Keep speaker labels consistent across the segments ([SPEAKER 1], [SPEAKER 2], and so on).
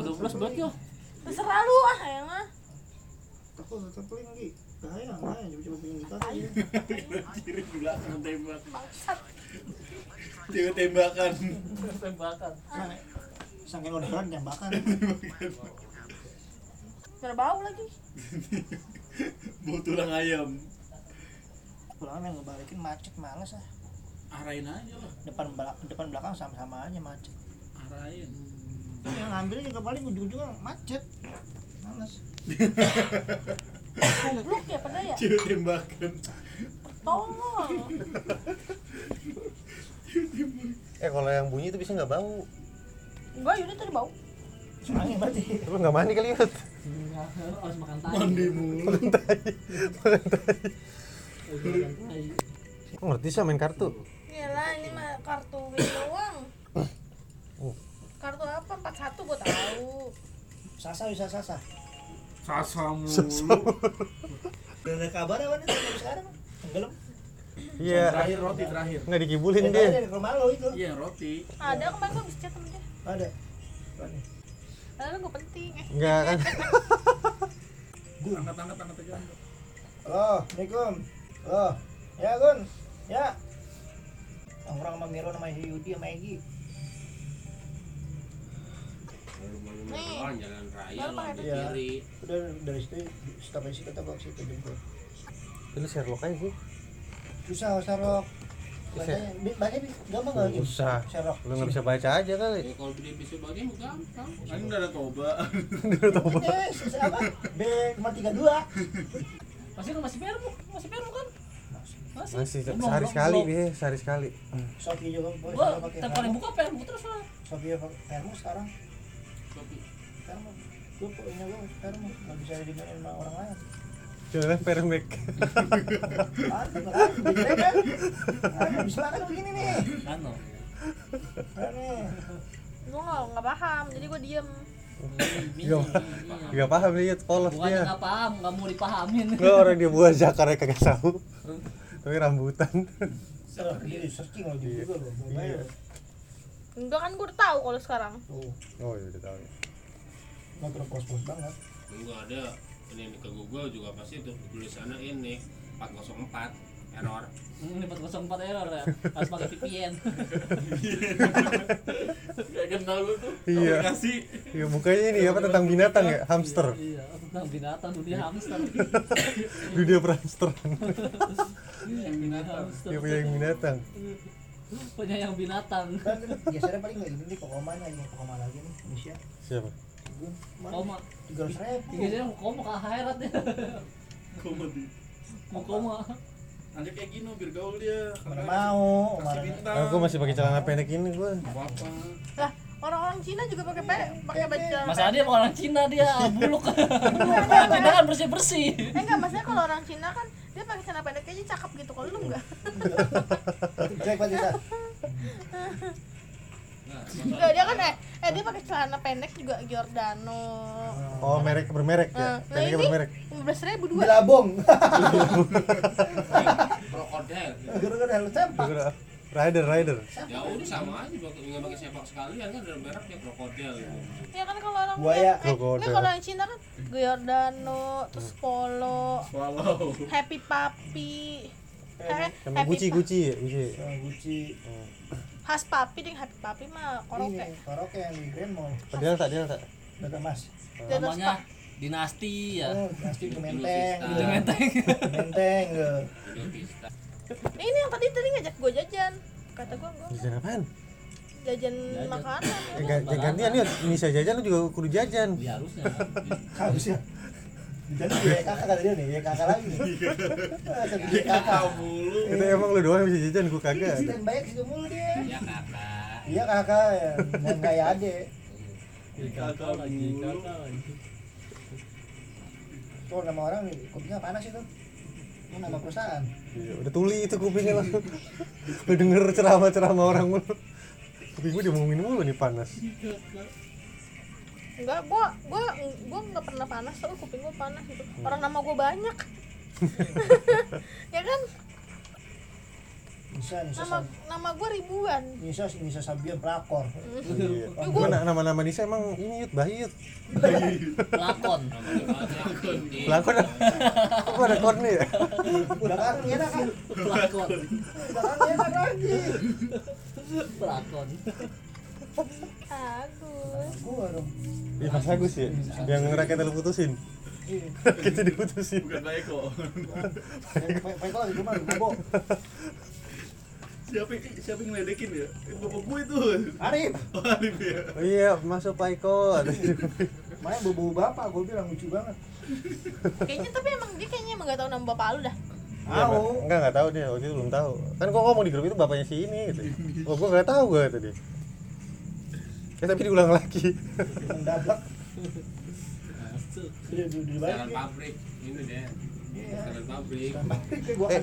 [SPEAKER 1] Tanggal 12 berarti ya.
[SPEAKER 2] terserah lu ah ya mah
[SPEAKER 3] Aku tetap paling lagi. Bahaya, bahaya, coba-coba pengen nikah.
[SPEAKER 4] Kiri gula tembak. Cewek tembakan.
[SPEAKER 1] Tembakan.
[SPEAKER 3] Saking udah tembakan.
[SPEAKER 2] Biar bau lagi
[SPEAKER 4] Bau tulang ayam.
[SPEAKER 3] Pulang yang ngebalikin macet males ah.
[SPEAKER 4] Arahin aja lah.
[SPEAKER 3] Depan belakang depan belakang sama-sama aja macet.
[SPEAKER 4] Arahin.
[SPEAKER 3] Yang ngambil juga paling ujung-ujungnya macet. Males.
[SPEAKER 2] goblok ya pada ya
[SPEAKER 4] Cewek tembakan.
[SPEAKER 2] tolong
[SPEAKER 5] Eh kalau yang bunyi itu bisa nggak bau?
[SPEAKER 2] enggak Yudi tadi bau
[SPEAKER 3] Angin berarti.
[SPEAKER 5] Lu nggak mandi kali Yud?
[SPEAKER 1] Enggak, harus makan tai.
[SPEAKER 4] Mandi mulu.
[SPEAKER 1] Makan tai.
[SPEAKER 5] Kok ngerti sih main kartu?
[SPEAKER 2] Iyalah ini mah kartu kartu 41 gua tahu
[SPEAKER 3] Sasa bisa sasa.
[SPEAKER 4] Sasa mulu.
[SPEAKER 3] Udah ada kabar apa nih sampai sekarang? Tenggelam.
[SPEAKER 5] Iya.
[SPEAKER 4] Terakhir roti terakhir.
[SPEAKER 5] Nggak dikibulin dia.
[SPEAKER 3] di rumah lo itu.
[SPEAKER 4] Iya roti.
[SPEAKER 2] ada kemarin gua bisa chat sama dia
[SPEAKER 3] Ada.
[SPEAKER 2] Padahal gua penting eh
[SPEAKER 5] Enggak kan?
[SPEAKER 4] Angkat angkat angkat aja.
[SPEAKER 3] Halo, Assalamualaikum. Halo. Ya, Gun. Ya. Orang sama Miro sama Yudi sama Egi.
[SPEAKER 2] Nih
[SPEAKER 4] jalan raya
[SPEAKER 2] Baru pakai
[SPEAKER 3] Iya.
[SPEAKER 4] kiri.
[SPEAKER 3] Udah dari situ stop di situ bawa ke situ jemput.
[SPEAKER 5] Ini Sherlock aja sih.
[SPEAKER 3] Susah Sherlock.
[SPEAKER 5] Bisa.
[SPEAKER 3] Bacanya, bi- baca bi, gampang Jim?
[SPEAKER 5] Usah.
[SPEAKER 3] Sherlock.
[SPEAKER 5] Lu nggak bisa baca aja kali.
[SPEAKER 4] Ya kalau dia bisa bagi mah gampang. Kan udah ada toba.
[SPEAKER 3] Eh, susah apa? B cuma tiga dua.
[SPEAKER 1] Masih kan masih permu, masih permu kan? Masih.
[SPEAKER 5] Masih sehari sekali dia, sehari sekali.
[SPEAKER 3] Sofi juga boleh pakai
[SPEAKER 1] tiap kali
[SPEAKER 3] Vermo.
[SPEAKER 1] buka permu terus lah.
[SPEAKER 3] Sofi Vermo sekarang. Vermo. Gue punya gue Vermo. Nggak bisa dimainin sama orang lain.
[SPEAKER 5] Jualan permek.
[SPEAKER 3] Kan? Makan begini nih.
[SPEAKER 1] Ano?
[SPEAKER 2] Gua nggak nggak paham jadi gua diem
[SPEAKER 5] Gak, gak paham lihat polos dia.
[SPEAKER 1] nggak paham, nggak mau dipahamin.
[SPEAKER 5] Enggak orang dia buat zakarnya kagak tahu. Tapi rambutan.
[SPEAKER 3] Salah, dia di searching lagi juga loh. Mau bayar.
[SPEAKER 2] enggak kan gua udah tahu kalau sekarang
[SPEAKER 5] Oh iya udah tahu.
[SPEAKER 3] Nggak pos-pos banget.
[SPEAKER 6] Enggak ada ini ke Google juga pasti tuh tulisannya ini 404 error.
[SPEAKER 1] Hmm, 404 error ya. Harus pakai VPN.
[SPEAKER 4] Gak kenal gue tuh.
[SPEAKER 5] Iya.
[SPEAKER 4] Aplikasi.
[SPEAKER 5] Iya mukanya ini apa tentang binatang ya, hamster.
[SPEAKER 1] Iya, tentang binatang dunia hamster.
[SPEAKER 5] Dunia hamster.
[SPEAKER 1] Yang binatang.
[SPEAKER 5] Dia punya yang binatang.
[SPEAKER 1] Penyayang binatang.
[SPEAKER 3] Kan gesernya paling nggak ini nih Pokoma aja, yang Pokoma lagi nih Indonesia.
[SPEAKER 5] Siapa?
[SPEAKER 3] Gue
[SPEAKER 1] Koma.
[SPEAKER 3] tiga ratus ribu.
[SPEAKER 1] Tiga jam koma ke akhirat ya.
[SPEAKER 4] Komedi.
[SPEAKER 1] Mau koma.
[SPEAKER 4] Ajak kayak gini biar gaul dia.
[SPEAKER 3] Mana mau,
[SPEAKER 4] Kasih bintang.
[SPEAKER 5] Aku masih pakai celana pendek ini gua.
[SPEAKER 4] Apa
[SPEAKER 2] lah orang-orang Cina juga pakai pe pakai baju
[SPEAKER 1] Mas Adi apa orang Cina dia buluk. Cina kan bersih bersih.
[SPEAKER 2] eh enggak maksudnya kalau orang Cina kan dia pakai celana pendek aja cakep gitu kalau lu enggak
[SPEAKER 3] banget kita.
[SPEAKER 2] enggak dia kan eh eh dia pakai celana pendek juga Giordano
[SPEAKER 5] Oh merek bermerek ya.
[SPEAKER 2] nah
[SPEAKER 5] Pendeknya
[SPEAKER 2] ini
[SPEAKER 5] bermerek.
[SPEAKER 2] lima belas ribu dua
[SPEAKER 3] Bilabong.
[SPEAKER 6] Krokodil.
[SPEAKER 3] Helm sempak.
[SPEAKER 5] Rider, rider.
[SPEAKER 6] Ya udah sama aja nggak pakai sepak sekalian kan ada mereknya krokodil gitu.
[SPEAKER 2] ya kan kalau orang
[SPEAKER 3] Buaya.
[SPEAKER 2] eh, ini
[SPEAKER 5] Krokodil.
[SPEAKER 2] kalau yang Cina kan Giordano terus Polo
[SPEAKER 4] Swallow.
[SPEAKER 2] Happy Papi eh, Happy
[SPEAKER 5] Gucci, Gucci ya, Gucci.
[SPEAKER 3] Sama Gucci.
[SPEAKER 2] Khas Papi dengan Happy Papi mah koroke
[SPEAKER 3] Ini karaoke yang di Grand Mall.
[SPEAKER 5] Padahal tak, dia tak.
[SPEAKER 3] Daga Mas.
[SPEAKER 1] Namanya dinasti ya.
[SPEAKER 3] Oh, pasti ke menteng.
[SPEAKER 6] Itu
[SPEAKER 1] Itu menteng.
[SPEAKER 3] Menteng. ya.
[SPEAKER 2] Ini yang tadi tadi ngajak gue jajan kata gue gue
[SPEAKER 5] Jajan apaan?
[SPEAKER 2] jajan
[SPEAKER 1] Jajan.
[SPEAKER 2] makanan
[SPEAKER 5] Ya, ya gantian nih, ini saya jajan lu juga kudu jajan.
[SPEAKER 1] Ya harusnya.
[SPEAKER 3] Harusnya. Jadi ya kakak kata dia nih, ya kakak lagi nih. Dia kakak.
[SPEAKER 4] mulu.
[SPEAKER 5] Itu emang lu doang yang bisa jajan, gua kagak.
[SPEAKER 3] Stand banyak sih mulu dia.
[SPEAKER 6] Ya kakak.
[SPEAKER 3] Iya kakak ya, dan kayak ade.
[SPEAKER 1] Kakak lagi, kakak lagi.
[SPEAKER 3] Tuh nama orang nih, kopinya panas itu. Ini nama perusahaan.
[SPEAKER 5] Iya, udah tuli itu kupingnya langsung. Lu denger ceramah-ceramah orang mulu. Kuping gua diomongin mulu nih panas.
[SPEAKER 2] Enggak gue gue gue nggak pernah panas tuh kuping gue panas gitu orang nama gue banyak ya kan
[SPEAKER 3] Nisa Nisa
[SPEAKER 2] Nama
[SPEAKER 3] Sab-
[SPEAKER 2] nama gue ribuan.
[SPEAKER 3] Nisa Nisa Sabian pelakor
[SPEAKER 5] Iya. Gimana nama-nama Nisa emang ini Yud, bayi Yud.
[SPEAKER 1] Lakon.
[SPEAKER 6] namanya banyak
[SPEAKER 5] Lakon Kok ada korni ya?
[SPEAKER 3] udah kan enak kan
[SPEAKER 1] Lakon.
[SPEAKER 3] udah kan enak lagi
[SPEAKER 1] Lakon.
[SPEAKER 2] Agus.
[SPEAKER 3] gua dong
[SPEAKER 5] Iya Mas Agus ya, yang rakyatnya lu putusin.
[SPEAKER 3] iya
[SPEAKER 5] Kita diputusin.
[SPEAKER 4] bukan baik kok
[SPEAKER 3] Baik lagi cuma bobo
[SPEAKER 4] siapa siapa yang ngeledekin ya itu bapak gue itu
[SPEAKER 3] Arif
[SPEAKER 4] oh Arif ya
[SPEAKER 5] Oh iya, masuk Pak Iko.
[SPEAKER 3] makanya bobo bapak gua bilang lucu banget
[SPEAKER 2] Kayaknya tapi emang dia kayaknya emang gak tahu nama bapak lu dah.
[SPEAKER 5] Iya,
[SPEAKER 3] Tahu.
[SPEAKER 5] Mbak. enggak enggak tahu dia, waktu itu belum tahu. Kan kok ngomong di grup itu bapaknya si ini gitu. Oh, gua enggak tahu gua tadi. Eh tapi diulang lagi.
[SPEAKER 3] mendadak udah
[SPEAKER 6] jalan pabrik ini deh
[SPEAKER 3] iya
[SPEAKER 6] jalan pabrik
[SPEAKER 5] Eh.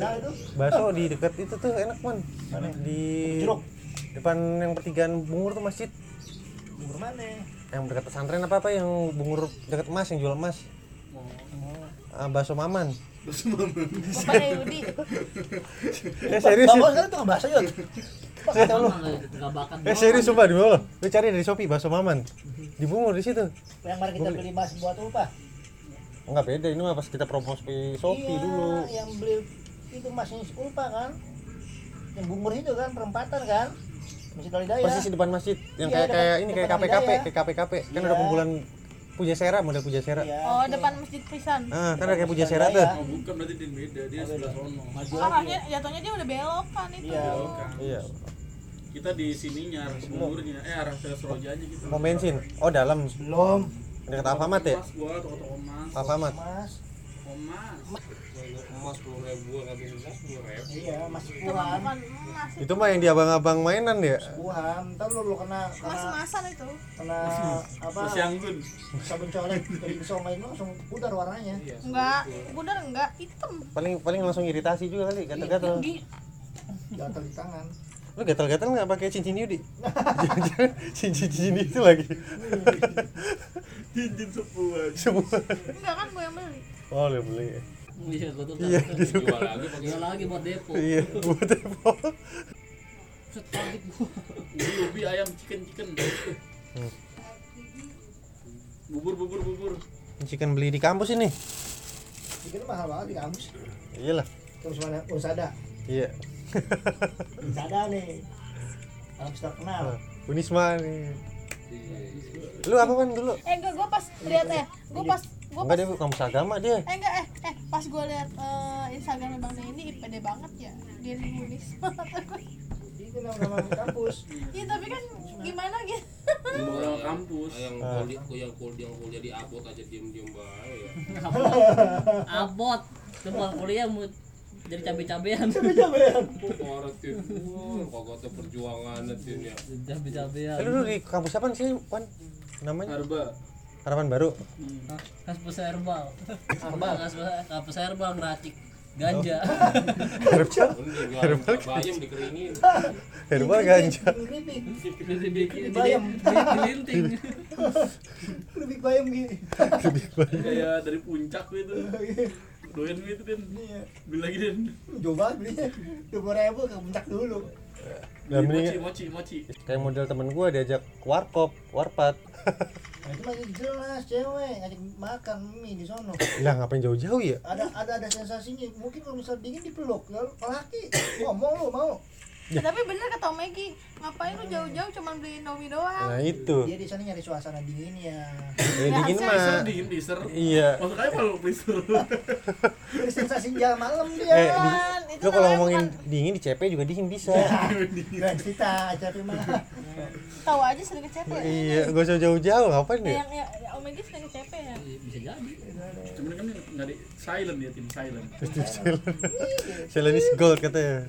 [SPEAKER 5] Bakso di dekat itu tuh enak, Man.
[SPEAKER 3] Mana?
[SPEAKER 5] Di
[SPEAKER 3] Jeruk.
[SPEAKER 5] depan yang pertigaan bungur tuh masjid.
[SPEAKER 3] umur mana
[SPEAKER 5] Yang dekat pesantren apa apa yang bungur dekat emas yang jual emas. Ah, bakso Maman.
[SPEAKER 2] Bapaknya Yudi.
[SPEAKER 5] Eh serius
[SPEAKER 3] bapak
[SPEAKER 5] ya?
[SPEAKER 3] sekarang tuh
[SPEAKER 1] Enggak bakat.
[SPEAKER 5] Eh serius sumpah di bawah. Lu cari dari Shopee bakso Maman. Di bungur di situ.
[SPEAKER 3] yang kemarin kita beli mas buat apa
[SPEAKER 5] Enggak beda ini mah pas kita promosi Shopee
[SPEAKER 3] iya,
[SPEAKER 5] dulu.
[SPEAKER 3] yang beli itu masnya ulpa kan yang bungur itu kan perempatan kan masih Kalidaya
[SPEAKER 5] Persis di depan masjid yang
[SPEAKER 3] Iya,
[SPEAKER 5] kayak kayak ini kayak KPKP, kayak KPKP. Kan
[SPEAKER 3] Iya.
[SPEAKER 5] ada kumpulan Pujasera, model Pujasera.
[SPEAKER 3] Iya,
[SPEAKER 2] Oh, depan Masjid Pisan.
[SPEAKER 5] Ah, kan ada kayak Pujasera tuh.
[SPEAKER 3] Hidayah.
[SPEAKER 4] oh bukan berarti dia beda dia sebelah sono
[SPEAKER 3] maju
[SPEAKER 2] Oh, harusnya jatuhnya dia udah belok kan itu.
[SPEAKER 3] Iya.
[SPEAKER 4] Belokan.
[SPEAKER 5] Iya.
[SPEAKER 4] Kita di sininya arah eh arah Serojanya gitu.
[SPEAKER 5] Mau bensin. Oh, dalam.
[SPEAKER 3] belum.
[SPEAKER 5] Dekat Alfamart ya?
[SPEAKER 4] Mas gua toko-toko emas
[SPEAKER 5] Alfamart.
[SPEAKER 3] mas.
[SPEAKER 4] Emas
[SPEAKER 6] emas sepuluh ribu habis emas sepuluh ribu
[SPEAKER 3] iya mas
[SPEAKER 2] Itu mah.
[SPEAKER 5] Itu yang di abang-abang mainan ya.
[SPEAKER 3] ntar lu lu kena kena
[SPEAKER 2] Emas-emasan itu.
[SPEAKER 3] kena apa?
[SPEAKER 4] Mas Yanggun
[SPEAKER 3] sabun colek dari itu langsung pudar warnanya.
[SPEAKER 2] Enggak, pudar. Enggak, hitam.
[SPEAKER 5] Paling paling langsung iritasi juga kali, gatal-gatal.
[SPEAKER 3] gatal di tangan
[SPEAKER 5] Lu gatal-gatal nggak pakai cincin Yudi? Cincin-cincin itu lagi.
[SPEAKER 4] cincin sepuan
[SPEAKER 5] Semua.
[SPEAKER 2] Enggak kan gue yang beli.
[SPEAKER 5] Oh, lu beli.
[SPEAKER 1] Iya, gua tuh.
[SPEAKER 5] Iya,
[SPEAKER 6] jual lagi pakai
[SPEAKER 1] lagi buat depo.
[SPEAKER 5] Iya, buat depo.
[SPEAKER 1] Set kaget gua.
[SPEAKER 4] ubi ubi ayam chicken chicken
[SPEAKER 5] Hmm.
[SPEAKER 4] bubur bubur bubur
[SPEAKER 5] Chicken beli di kampus ini.
[SPEAKER 3] itu mahal banget di kampus
[SPEAKER 5] Iyalah.
[SPEAKER 3] terus mana Unsada
[SPEAKER 5] Iya.
[SPEAKER 3] Unsada nih kampus terkenal
[SPEAKER 5] Unisma nih. Lu apa kan dulu?
[SPEAKER 2] Eh enggak, gue pas lihat eh, gue pas gue
[SPEAKER 5] Enggak
[SPEAKER 2] pas
[SPEAKER 5] dia kampus agama dia.
[SPEAKER 2] Eh enggak eh eh pas gue lihat eh, Instagramnya Bang Dendi pede banget ya dia nulis
[SPEAKER 3] itu nama nama kampus
[SPEAKER 2] Iya tapi kan gimana gitu
[SPEAKER 4] Moral kampus
[SPEAKER 6] yang
[SPEAKER 5] Ah.
[SPEAKER 6] kuliah yang kuliah yang kuliah di abot aja diem diem bae ya
[SPEAKER 1] Abot. Coba kuliah jadi cabe-cabean.
[SPEAKER 6] kok parah tin wah kagak tuh perjuangan tin ya
[SPEAKER 1] Cabe-cabean.
[SPEAKER 5] lu di kampus apa sih, Wan? Namanya?
[SPEAKER 4] Harba
[SPEAKER 5] Harapan Baru.
[SPEAKER 1] Hah, Kampus herbal. Herbal, kampus herbal ngeracik ganja.
[SPEAKER 5] Herbal,
[SPEAKER 6] mending jual bayam dikeringin
[SPEAKER 5] herbal ganja.
[SPEAKER 3] Bayam.
[SPEAKER 1] dilinting.
[SPEAKER 3] keripik bayam gini
[SPEAKER 4] kayak dari puncak gitu doyan gitu kan
[SPEAKER 3] Iya.
[SPEAKER 4] beli lagi dan
[SPEAKER 3] coba belinya dua ribu ke puncak dulu.
[SPEAKER 5] Lah
[SPEAKER 4] mochi
[SPEAKER 5] mending
[SPEAKER 4] mochi mochi.
[SPEAKER 5] kayak model temen gua diajak warkop, warpat.
[SPEAKER 3] nah, itu masih jelas cewek. Ngajak makan mie di sono.
[SPEAKER 5] Lah ngapain jauh-jauh ya?
[SPEAKER 3] ada ada ada sensasinya. Mungkin kalau misal dingin dipeluk. Kalau laki ngomong lu mau
[SPEAKER 2] Ya, tapi bener kata Megi ngapain lu jauh-jauh cuma beli Indomie doang
[SPEAKER 5] Nah itu.
[SPEAKER 3] dia di sana nyari suasana dinginnya
[SPEAKER 5] Ya dingin
[SPEAKER 2] hasil-
[SPEAKER 4] freezer
[SPEAKER 5] mah.
[SPEAKER 4] dingin freezer
[SPEAKER 5] Iya.
[SPEAKER 4] masuk aja kalau
[SPEAKER 3] Dari sensasi jalan malam dia
[SPEAKER 5] Eh, di,
[SPEAKER 2] Kan,
[SPEAKER 5] lu kalau
[SPEAKER 2] namanya
[SPEAKER 5] ngomongin
[SPEAKER 2] bukan-
[SPEAKER 5] dingin di CP juga dingin bisa.
[SPEAKER 3] Gak cerita tapi mah
[SPEAKER 2] tahu aja sering ke CP
[SPEAKER 5] iya, gak usah jauh-jauh, ngapain
[SPEAKER 2] ya,
[SPEAKER 5] ya?
[SPEAKER 2] yang ya, ya Om Megi sering ke CP ya
[SPEAKER 1] Bisa jadi.
[SPEAKER 4] cuman kan nggak di silent ya tim silent
[SPEAKER 5] Selain is gold katanya.